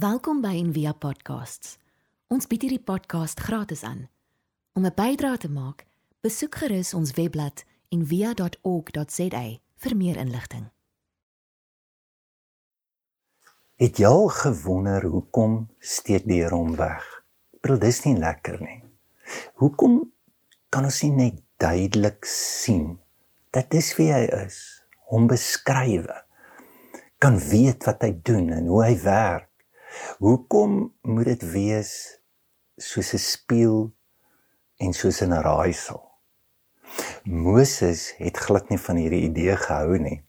Welkom by Envia Podcasts. Ons bied hierdie podcast gratis aan. Om 'n bydrae te maak, besoek gerus ons webblad en via.org.za vir meer inligting. Het jy al gewonder hoekom steek die Here hom weg? Bro, dis nie lekker nie. Hoekom kan ons nie net duidelik sien dat dis wie hy is, hom beskryf, kan weet wat hy doen en hoe hy werk? Hoekom moet dit wees soos 'n spieël en soos 'n raaisel? Moses het glad nie van hierdie idee gehou nie.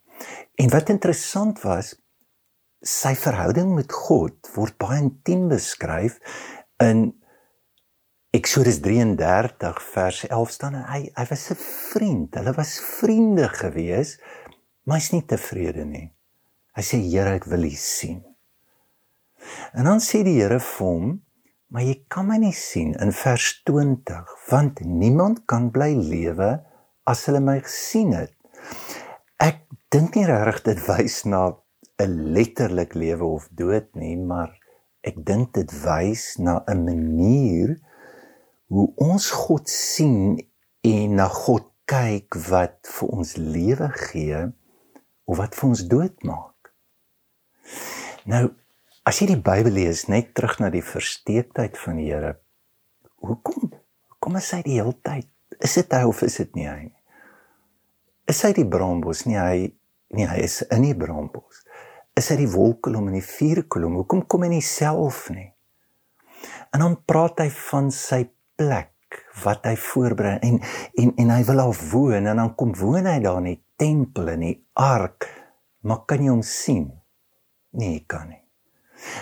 En wat interessant was, sy verhouding met God word baie intiem beskryf in Eksodus 33 vers 11 staan hy hy was 'n vriend. Hulle was vriende gewees, maar hy's nie tevrede nie. Hy sê Here, ek wil U sien. En dan sê die Here vir hom, maar jy kan my nie sien in vers 20, want niemand kan bly lewe as hulle my gesien het. Ek dink nie regtig dit wys na 'n letterlik lewe of dood nie, maar ek dink dit wys na 'n manier hoe ons God sien en na God kyk wat vir ons lewe gee of wat vir ons dood maak. Nou, as jy die Bybel lees, net terug na die versteekheid van die Here. Hoekom? Hoekom is hy die hele tyd Is dit hy of is dit nie hy? Is hy die brambos? Nee, hy nee, hy is in die brambos. Is hy die wolkkolom en die vuurkolom? Hoekom kom hy nie self nie? En dan praat hy van sy plek wat hy voorberei en en en hy wil daar woon en dan kom woon hy daar in die tempel in die ark. Maar kan jy hom sien? Nee, kan nie.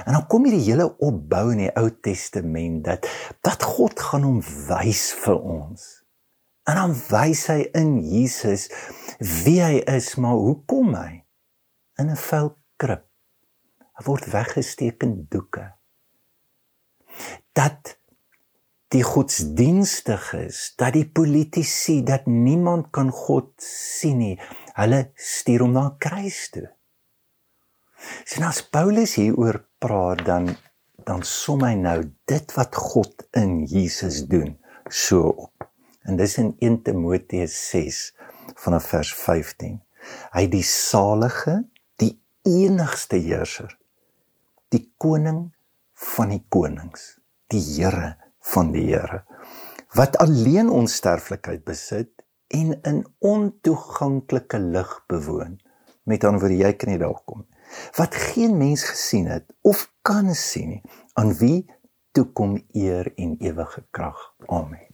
En dan kom hierdie hele opbou in die Ou Testament dat dat God gaan hom wys vir ons. En dan wys hy in Jesus wie hy is, maar hoekom hy in 'n vuil krib. Hy word weggesteek in doeke. Dat die godsdienstiges, dat die politici, dat niemand kan God sien nie. Hulle stuur hom na kruis toe. Sien as Paulus hieroor praat dan dan som hy nou dit wat God in Jesus doen so op. En dis in 1 Timoteus 6 vanaf vers 15. Hy die salige, die enigste heerser, die koning van die konings, die Here van die Here, wat alleen onsterflikheid besit en in ontoeganklike lig bewoon. Met ander woorde, jy kan nie daar kom wat geen mens gesien het of kan sien nie, aan wie toe kom eer en ewige krag. Amen.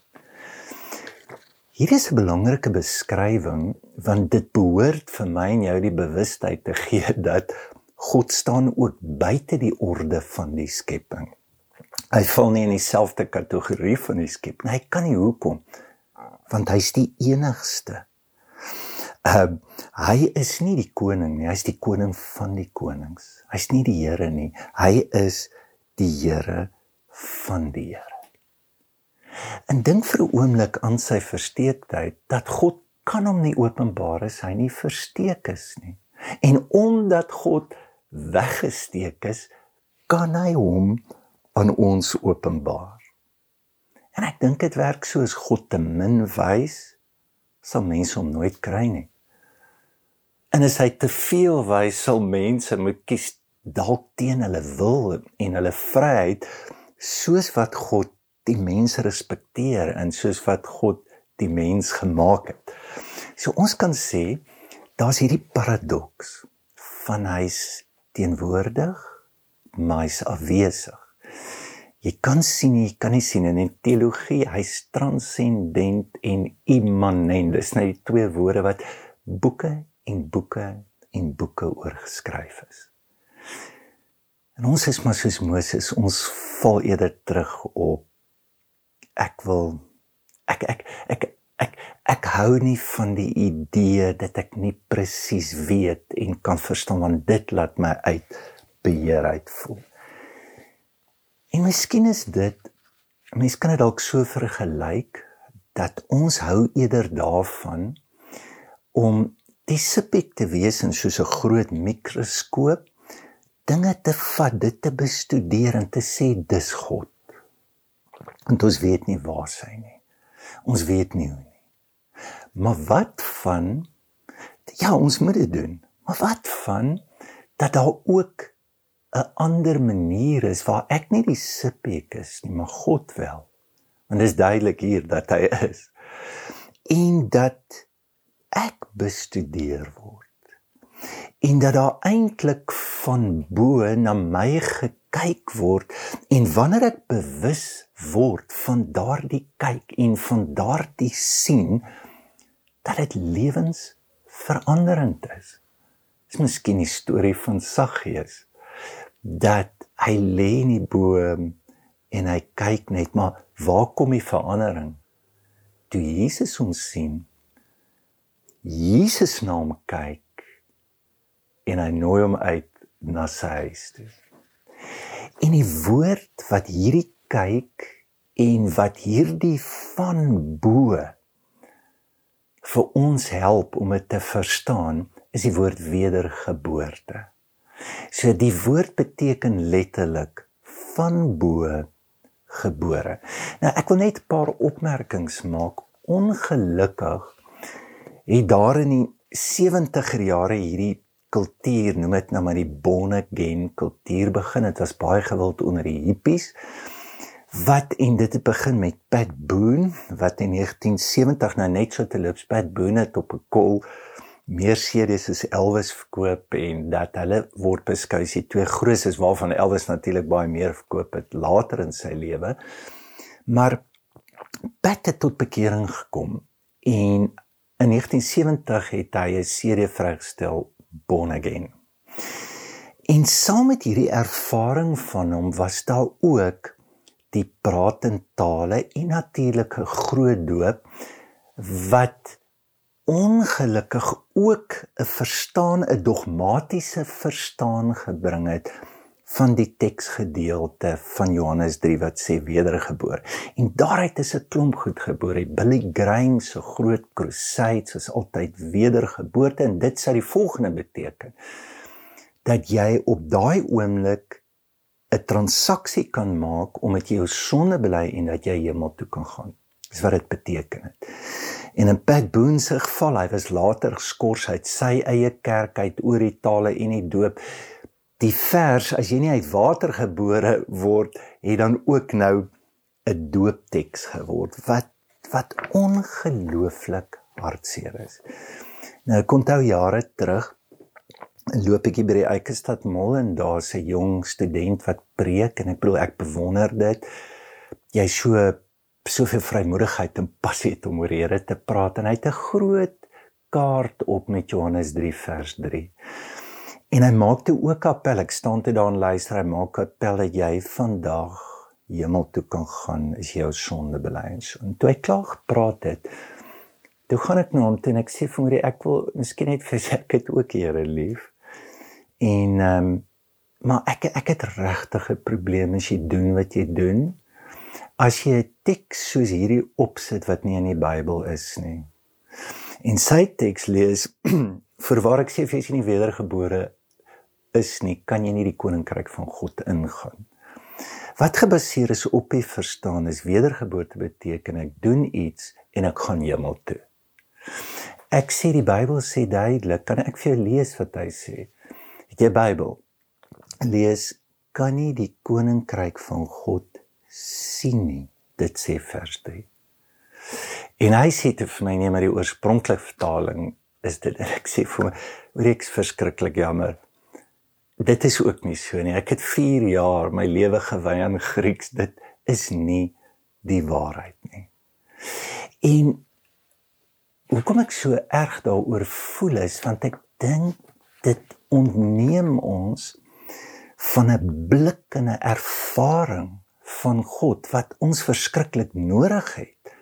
Hier is 'n belangrike beskrywing want dit behoort vir my en jou die bewustheid te gee dat God staan ook buite die orde van die skepping. Hy val nie in dieselfde kategorie van die skepping. Hy kan nie hoekom want hy's die enigste. Uh hy is nie die koning nie, hy's die koning van die konings. Hy's nie die Here nie. Hy is die Here van die Here. En dink vir 'n oomblik aan sy versteekheid dat God kan hom nie openbaar as hy nie versteek is nie. En omdat God weggesteek is, kan hy hom aan ons openbaar. En ek dink dit werk so as God te min wys, sal mense hom nooit kry nie. En as hy te veel wys, sal mense moet kies dalk teen hulle wil en hulle vryheid soos wat God die mens respekteer en soos wat God die mens gemaak het. So ons kan sê daar's hierdie paradoks van hy's teenwoordig, maar hy's afwesig. Jy kan sien, jy kan nie sien in teologie, hy's transcendent en immanent. Dis net die twee woorde wat boeke en boeke en boeke oorgeskryf is. En ons is maar soos Moses, ons val eerder terug op ek wil ek ek ek ek ek hou nie van die idee dat ek nie presies weet en kan verstaan want dit laat my uit beheer uit voel. En miskien is dit mense kan dit dalk so vergelyk dat ons hou eerder daarvan om die subjek te wees in soos 'n groot mikroskoop dinge te vat, dit te bestudeer en te sê dis God. Want ons weet nie waar sy nie. Ons weet nie hoe nie. Maar wat van ja, ons moet dit doen. Maar wat van dat daar ook 'n ander manier is waar ek nie die sipek is nie, maar God wel. Want dit is duidelik hier dat hy is. En dat ek bestudeer word en dat daar eintlik van bo na my gekyk word en wanneer ek bewus word van daardie kyk en van daardie sien dat dit lewensveranderend is. Dis miskien die storie van Saggeus dat hy lê in die boom en hy kyk net maar waar kom die verandering? Toe Jesus hom sien, Jesus na hom kyk en hy nooi hom uit na sy huis toe. En die woord wat hierdie kyk en wat hierdie van bo vir ons help om dit te verstaan is die woord wedergeboorte. So die woord beteken letterlik van bo gebore. Nou ek wil net 'n paar opmerkings maak. Ongelukkig het daar in die 70er jare hierdie kultuur, noem dit nou maar die born again kultuur begin. Dit was baie gewild onder die hippies. Wat en dit het begin met Pat Boone wat in 1970 nou net so te loop Pat Boone het op 'n kol meer series as Elvis verkoop en dat hulle word beskou as die twee grootes waarvan Elvis natuurlik baie meer verkoop het later in sy lewe. Maar Pat het tot bekering gekom en in 1970 het hy 'n serie vrygestel born again. En saam met hierdie ervaring van hom was daar ook die praat in tale en natuurlike groot doop wat ongelukkig ook 'n verstaan 'n dogmatiese verstaan gebring het van die teksgedeelte van Johannes 3 wat sê wedergebore. En daaruit is 'n klomp goed gebore. Billy Graham se groot crusade is altyd wedergeboorte en dit sou die volgende beteken dat jy op daai oomblik 'n transaksie kan maak om met jou sonde bely en dat jy hemel toe kan gaan. Dis wat dit beteken het. En in Pat Boone se geval, hy was later geskort uit sy eie kerk uit oor die tale en die doop die vers as jy nie uit water gebore word het dan ook nou 'n doopteks geword wat wat ongelooflik hartseer is. Nou ek onthou jare terug loop ek by die Eikestad Mall en daar's 'n jong student wat preek en ek bedoel ek bewonder dit. Jy so soveel vrymoedigheid en passie het om oor die Here te praat en hy het 'n groot kaart op met Johannes 3 vers 3. En hy maak toe ook appel. Ek staan toe daar en luister. Hy maak appel dat jy vandag hemel toe kan gaan as jy jou sonde bely en so. En toe hy klaar gepraat het, toe gaan ek na hom toe en ek sê vir hom ek wil miskien net vir ek het ook Here lief. En ehm um, maar ek ek het regtig 'n probleem as jy doen wat jy doen. As jy 'n teks soos hierdie opsit wat nie in die Bybel is nie. En sy teks lees vir waar ek sê jy is nie wedergebore is nie, kan jy nie die koninkryk van God ingaan. Wat gebaseer is op die verstaan is wedergeboorte beteken ek doen iets en ek gaan hemel toe. Ek sê die Bybel sê duidelik, kan ek vir jou lees wat hy sê? Het jy Bybel? Lees kan nie die koninkryk van God sien nie. Dit sê vers 3. En hy sê te vir my neem maar die oorspronklike vertaling is dit ek sê vir my, oor ek's verskriklik jammer dit is ook nie so nie. Ek het 4 jaar my lewe gewy aan Grieks. Dit is nie die waarheid nie. En hoekom ek so erg daaroor voel is want ek dink dit ontneem ons van 'n blik en 'n ervaring van God wat ons verskriklik nodig het.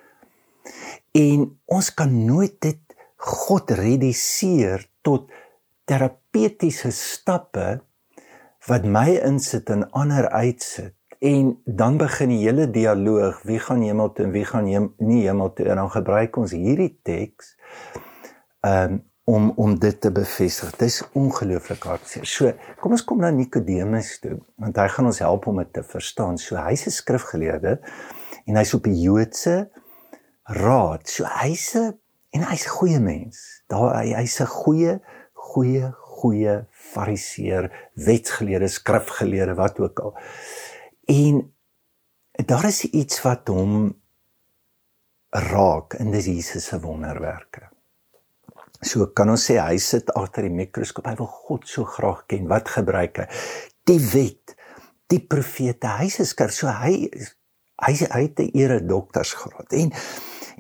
En ons kan nooit dit God reduseer tot terapeutiese stappe wat my insit en ander uitsit en dan begin die hele dialoog wie gaan hemel toe en wie gaan hem, nie hemel toe en dan gebruik ons hierdie teks um, om om dit te bevestig. Dit is ongelooflik hartseer. So, kom ons kom na Nikodemus toe, want hy gaan ons help om dit te verstaan. So hy's 'n skrifgeleerde en hy's op die Joodse raad. So hy's 'n en hy's 'n goeie mens. Daar hy, hy's 'n goeie goeie goeie fariseer, wetgeleerde, skrifgeleerde, wat ook al. En daar is iets wat hom raak in dis Jesus se wonderwerke. So kan ons sê hy sit agter die mikroskoop. Hy wil God so graag ken. Wat gebruik hy? Die wet, die profete. Hy se skryf so hy hy hy het 'n ere doktorsgraad en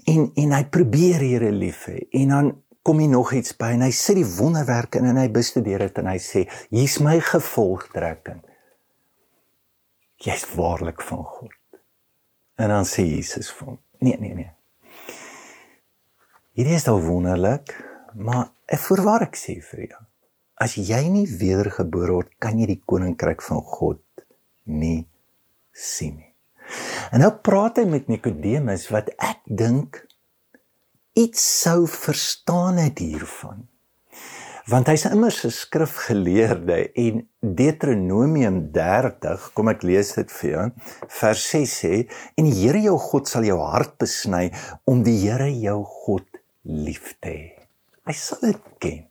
en en hy probeer hier lief hê. En dan kom hy nog iets by en hy sit die wonderwerke in en hy bestudeer dit en hy sê hier's my gevolgtrekking. Jy's waarlik van God. En dan sê Jesus vir hom: Nee, nee, nee. Hierdie is al wonderlik, maar ek voorwaar ek sê vir jou, as jy nie wedergebore word, kan jy die koninkryk van God nie sien nie. En nou praat hy met Nikodemus wat ek dink iets sou verstaan het hiervan. Want hy's immers 'n skrifgeleerde en Deuteronomium 30 kom ek lees dit vir jou vers 6 sê en die Here jou God sal jou hart besny om die Here jou God lief te hê. Hy sal dit ken.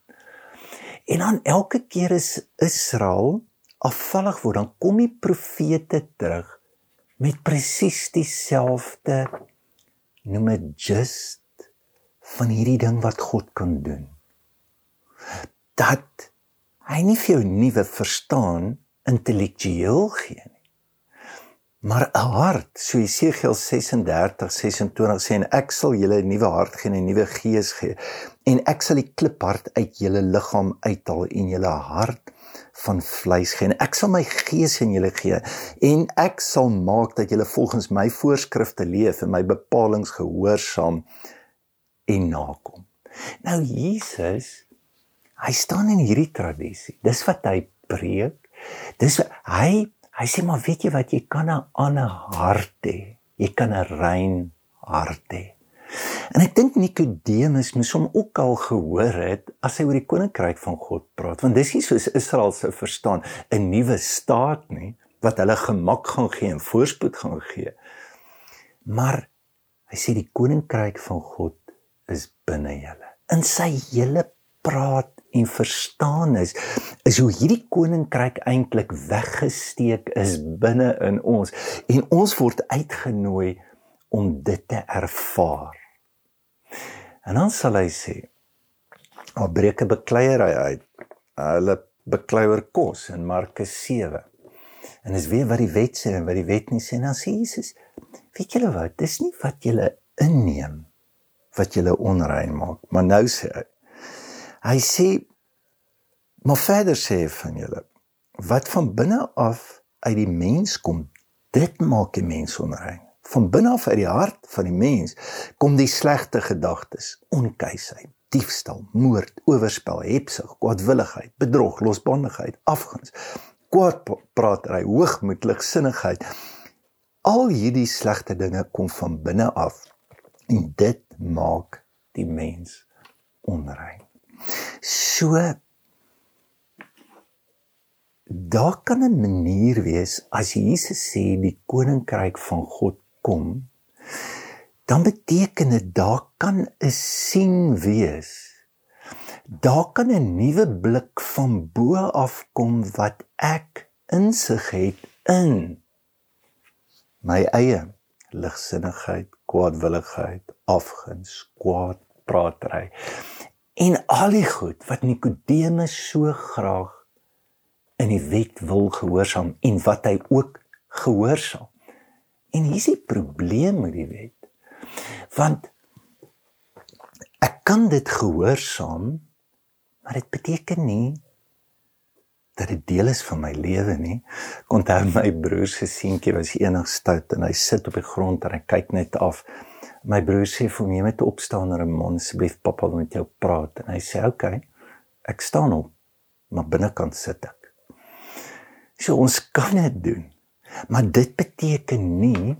En dan elke keer is Israel afvallig word dan kom die profete terug met presies dieselfde noem dit just van hierdie ding wat God kan doen dat hy nie vir jou nuwe verstaan intellektueel gee nie. Maar 'n hart, so Jesegiel 36 26 sê en ek sal julle 'n nuwe hart gee en 'n nuwe gees gee en ek sal die kliphart uit julle liggaam uithaal en julle hart van vleis gee en ek sal my gees in julle gee en ek sal maak dat julle volgens my voorskrifte leef en my bepalinge gehoorsaam en nakom. Nou Jesus hy staan in hierdie tradisie. Dis wat hy preek. Dis hy hy sê maar weet jy wat jy kan 'n ander hart hê. Jy kan 'n rein hart hê. En ek dink Nikodemus moes hom ook al gehoor het as hy oor die koninkryk van God praat, want dis nie soos Israel se verstaan 'n nuwe staat nie wat hulle gemak gaan gee en voorspoed gaan gee. Maar hy sê die koninkryk van God is binne julle. In sy hele praat en verstaan is is hoe hierdie koninkryk eintlik weggesteek is binne in ons en ons word uitgenooi om dit te ervaar. En dan sal hy sê: "Al breek 'n bekleierery uit, hulle beklei oor kos in Markus 7." En dis weer wat die wet sê en wat die wet nie sê en dan sê Jesus: "Weet julle wat? Dis nie wat julle inneem wat julle onrein maak, maar nou sê hy Hy sê maar verder sê van julle wat van binne af uit die mens kom, dit maak die mens onrein. Van binne af uit die hart van die mens kom die slegte gedagtes, onkuisheid, diefstal, moord, oorspel, hebsug, kwaadwilligheid, bedrog, losbandigheid, afguns, kwaadpraatery, hoogmoed, ligsinnigheid. Al hierdie slegte dinge kom van binne af en dit maak die mens onrein. So daar kan 'n manier wees as Jesus sê die koninkryk van God kom, dan beteken dit daar kan 'n sien wees. Daar kan 'n nuwe blik van bo af kom wat ek insig het in my eie ligsinnigheid, kwaadwilligheid, afguns, kwaad pratery en al die goed wat Nikodemus so graag in die wet wil gehoorsaam en wat hy ook gehoorsaam. En hier is die probleem met die wet. Want ek kan dit gehoorsaam, maar dit beteken nie dat dit deel is van my lewe nie. Daar my broer se seentjie was eendag stout en hy sit op die grond en hy kyk net af my broer sê vir my met opstaan Ramon asseblief pappa wil met jou praat en hy sê oké okay, ek staan op maar binnekant sit ek so ons kan dit doen maar dit beteken nie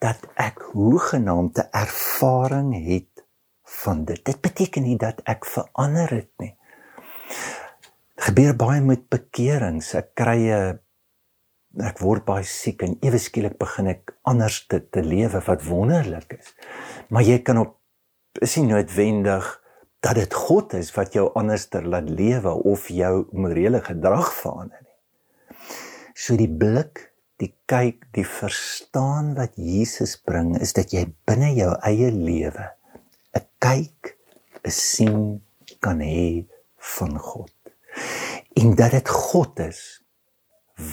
dat ek hoegenaamde ervaring het van dit. Dit beteken nie dat ek verander het nie. Gebeur baie met bekerings. Ek kry 'n ek word baie siek en ewe skielik begin ek anders te, te lewe wat wonderlik is. Maar jy kan op is nie noodwendig dat dit God is wat jou anderster laat lewe of jou morele gedrag verander nie. So die blik, die kyk, die verstaan wat Jesus bring is dat jy binne jou eie lewe 'n kyk, 'n sien kan hê van God. En dat dit God is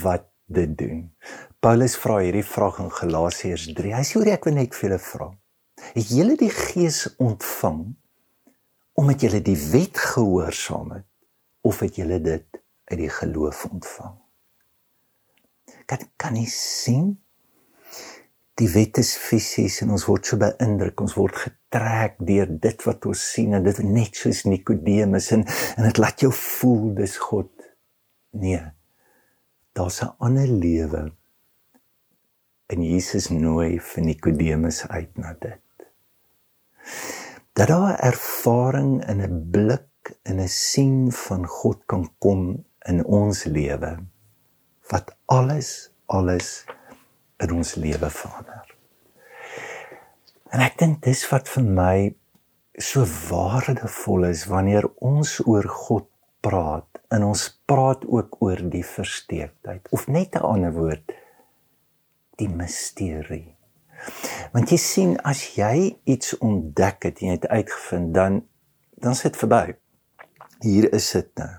wat dit doen. Paulus vra hierdie vraag in Galasiërs 3. Hy sê hoor ek wil net vir julle vra. Het julle die Gees ontvang omdat julle die wet gehoorsaam het of het julle dit uit die geloof ontvang? Kan kan jy sien? Die wet is fisies en ons word so beïndruk, ons word getrek deur dit wat ons sien en dit net soos Nikodemus en en dit laat jou voel dis God. Nee. Daar's 'n ander lewe. En Jesus nooi vir Nikodemus uit na dit dat daar ervaring in 'n blik en 'n sien van God kan kom in ons lewe wat alles alles in ons lewe verander. En ek dink dis wat vir my so waardevol is wanneer ons oor God praat en ons praat ook oor die versteekheid of net 'n ander woord die misterie Want jy sien as jy iets ontdek het en jy het uitgevind dan dan sit verby. Hier is dit nou.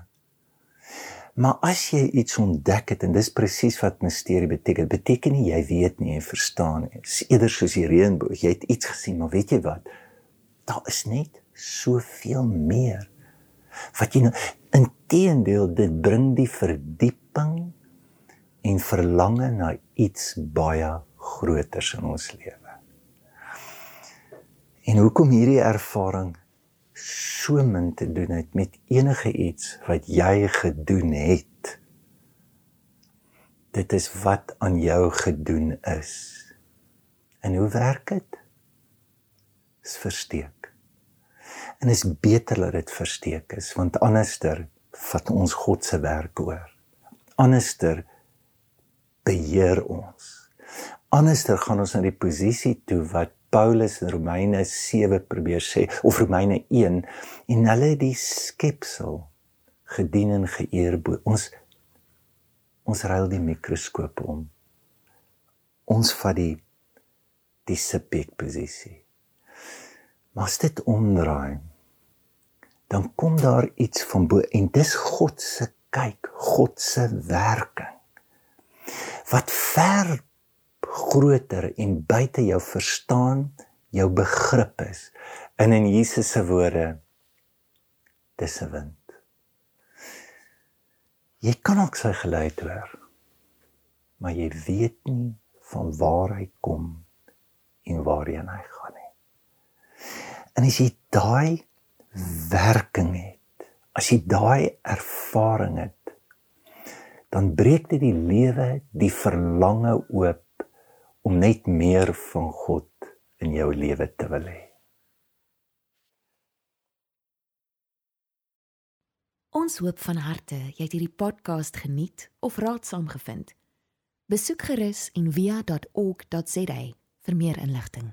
Maar as jy iets ontdek het en dis presies wat misterie beteken, beteken nie jy weet nie, jy verstaan nie. Dis eerder soos die reënboog, jy het iets gesien, maar weet jy wat? Daar is net soveel meer. Wat jy nou inteendeel dit bring die verdieping en verlange na iets baie groters in ons lewe. En hoekom hierdie ervaring so min te doen het met enige iets wat jy gedoen het. Dit is wat aan jou gedoen is. En hoe werk dit? Is versteek. En is beter dat dit versteek is want anderster vat ons God se werk oor. Anderster beheer ons. Anderster gaan ons na die posisie toe wat Paulus in Romeine 7 probeer sê of Romeine 1 en hulle die skepsel gedien en geëer bo ons ons ruil die mikroskoop om. Ons vat die die subjek posisie maar as dit omdraai dan kom daar iets van bo en dis God se kyk God se werking wat ver groter en buite jou verstaan, jou begrip is. En in Jesus se woorde dis 'n wind. Jy kan ook sy geluid hoor. Maar jy weet nie van waar hy kom en waarheen hy gaan nie. En as jy daai werking het, as jy daai ervaring het, dan breek dit die lewe, die verlange oop om net meer van God in jou lewe te wil hê. Ons hoop van harte jy het hierdie podcast geniet of raadsaam gevind. Besoek gerus en via.ok.za vir meer inligting.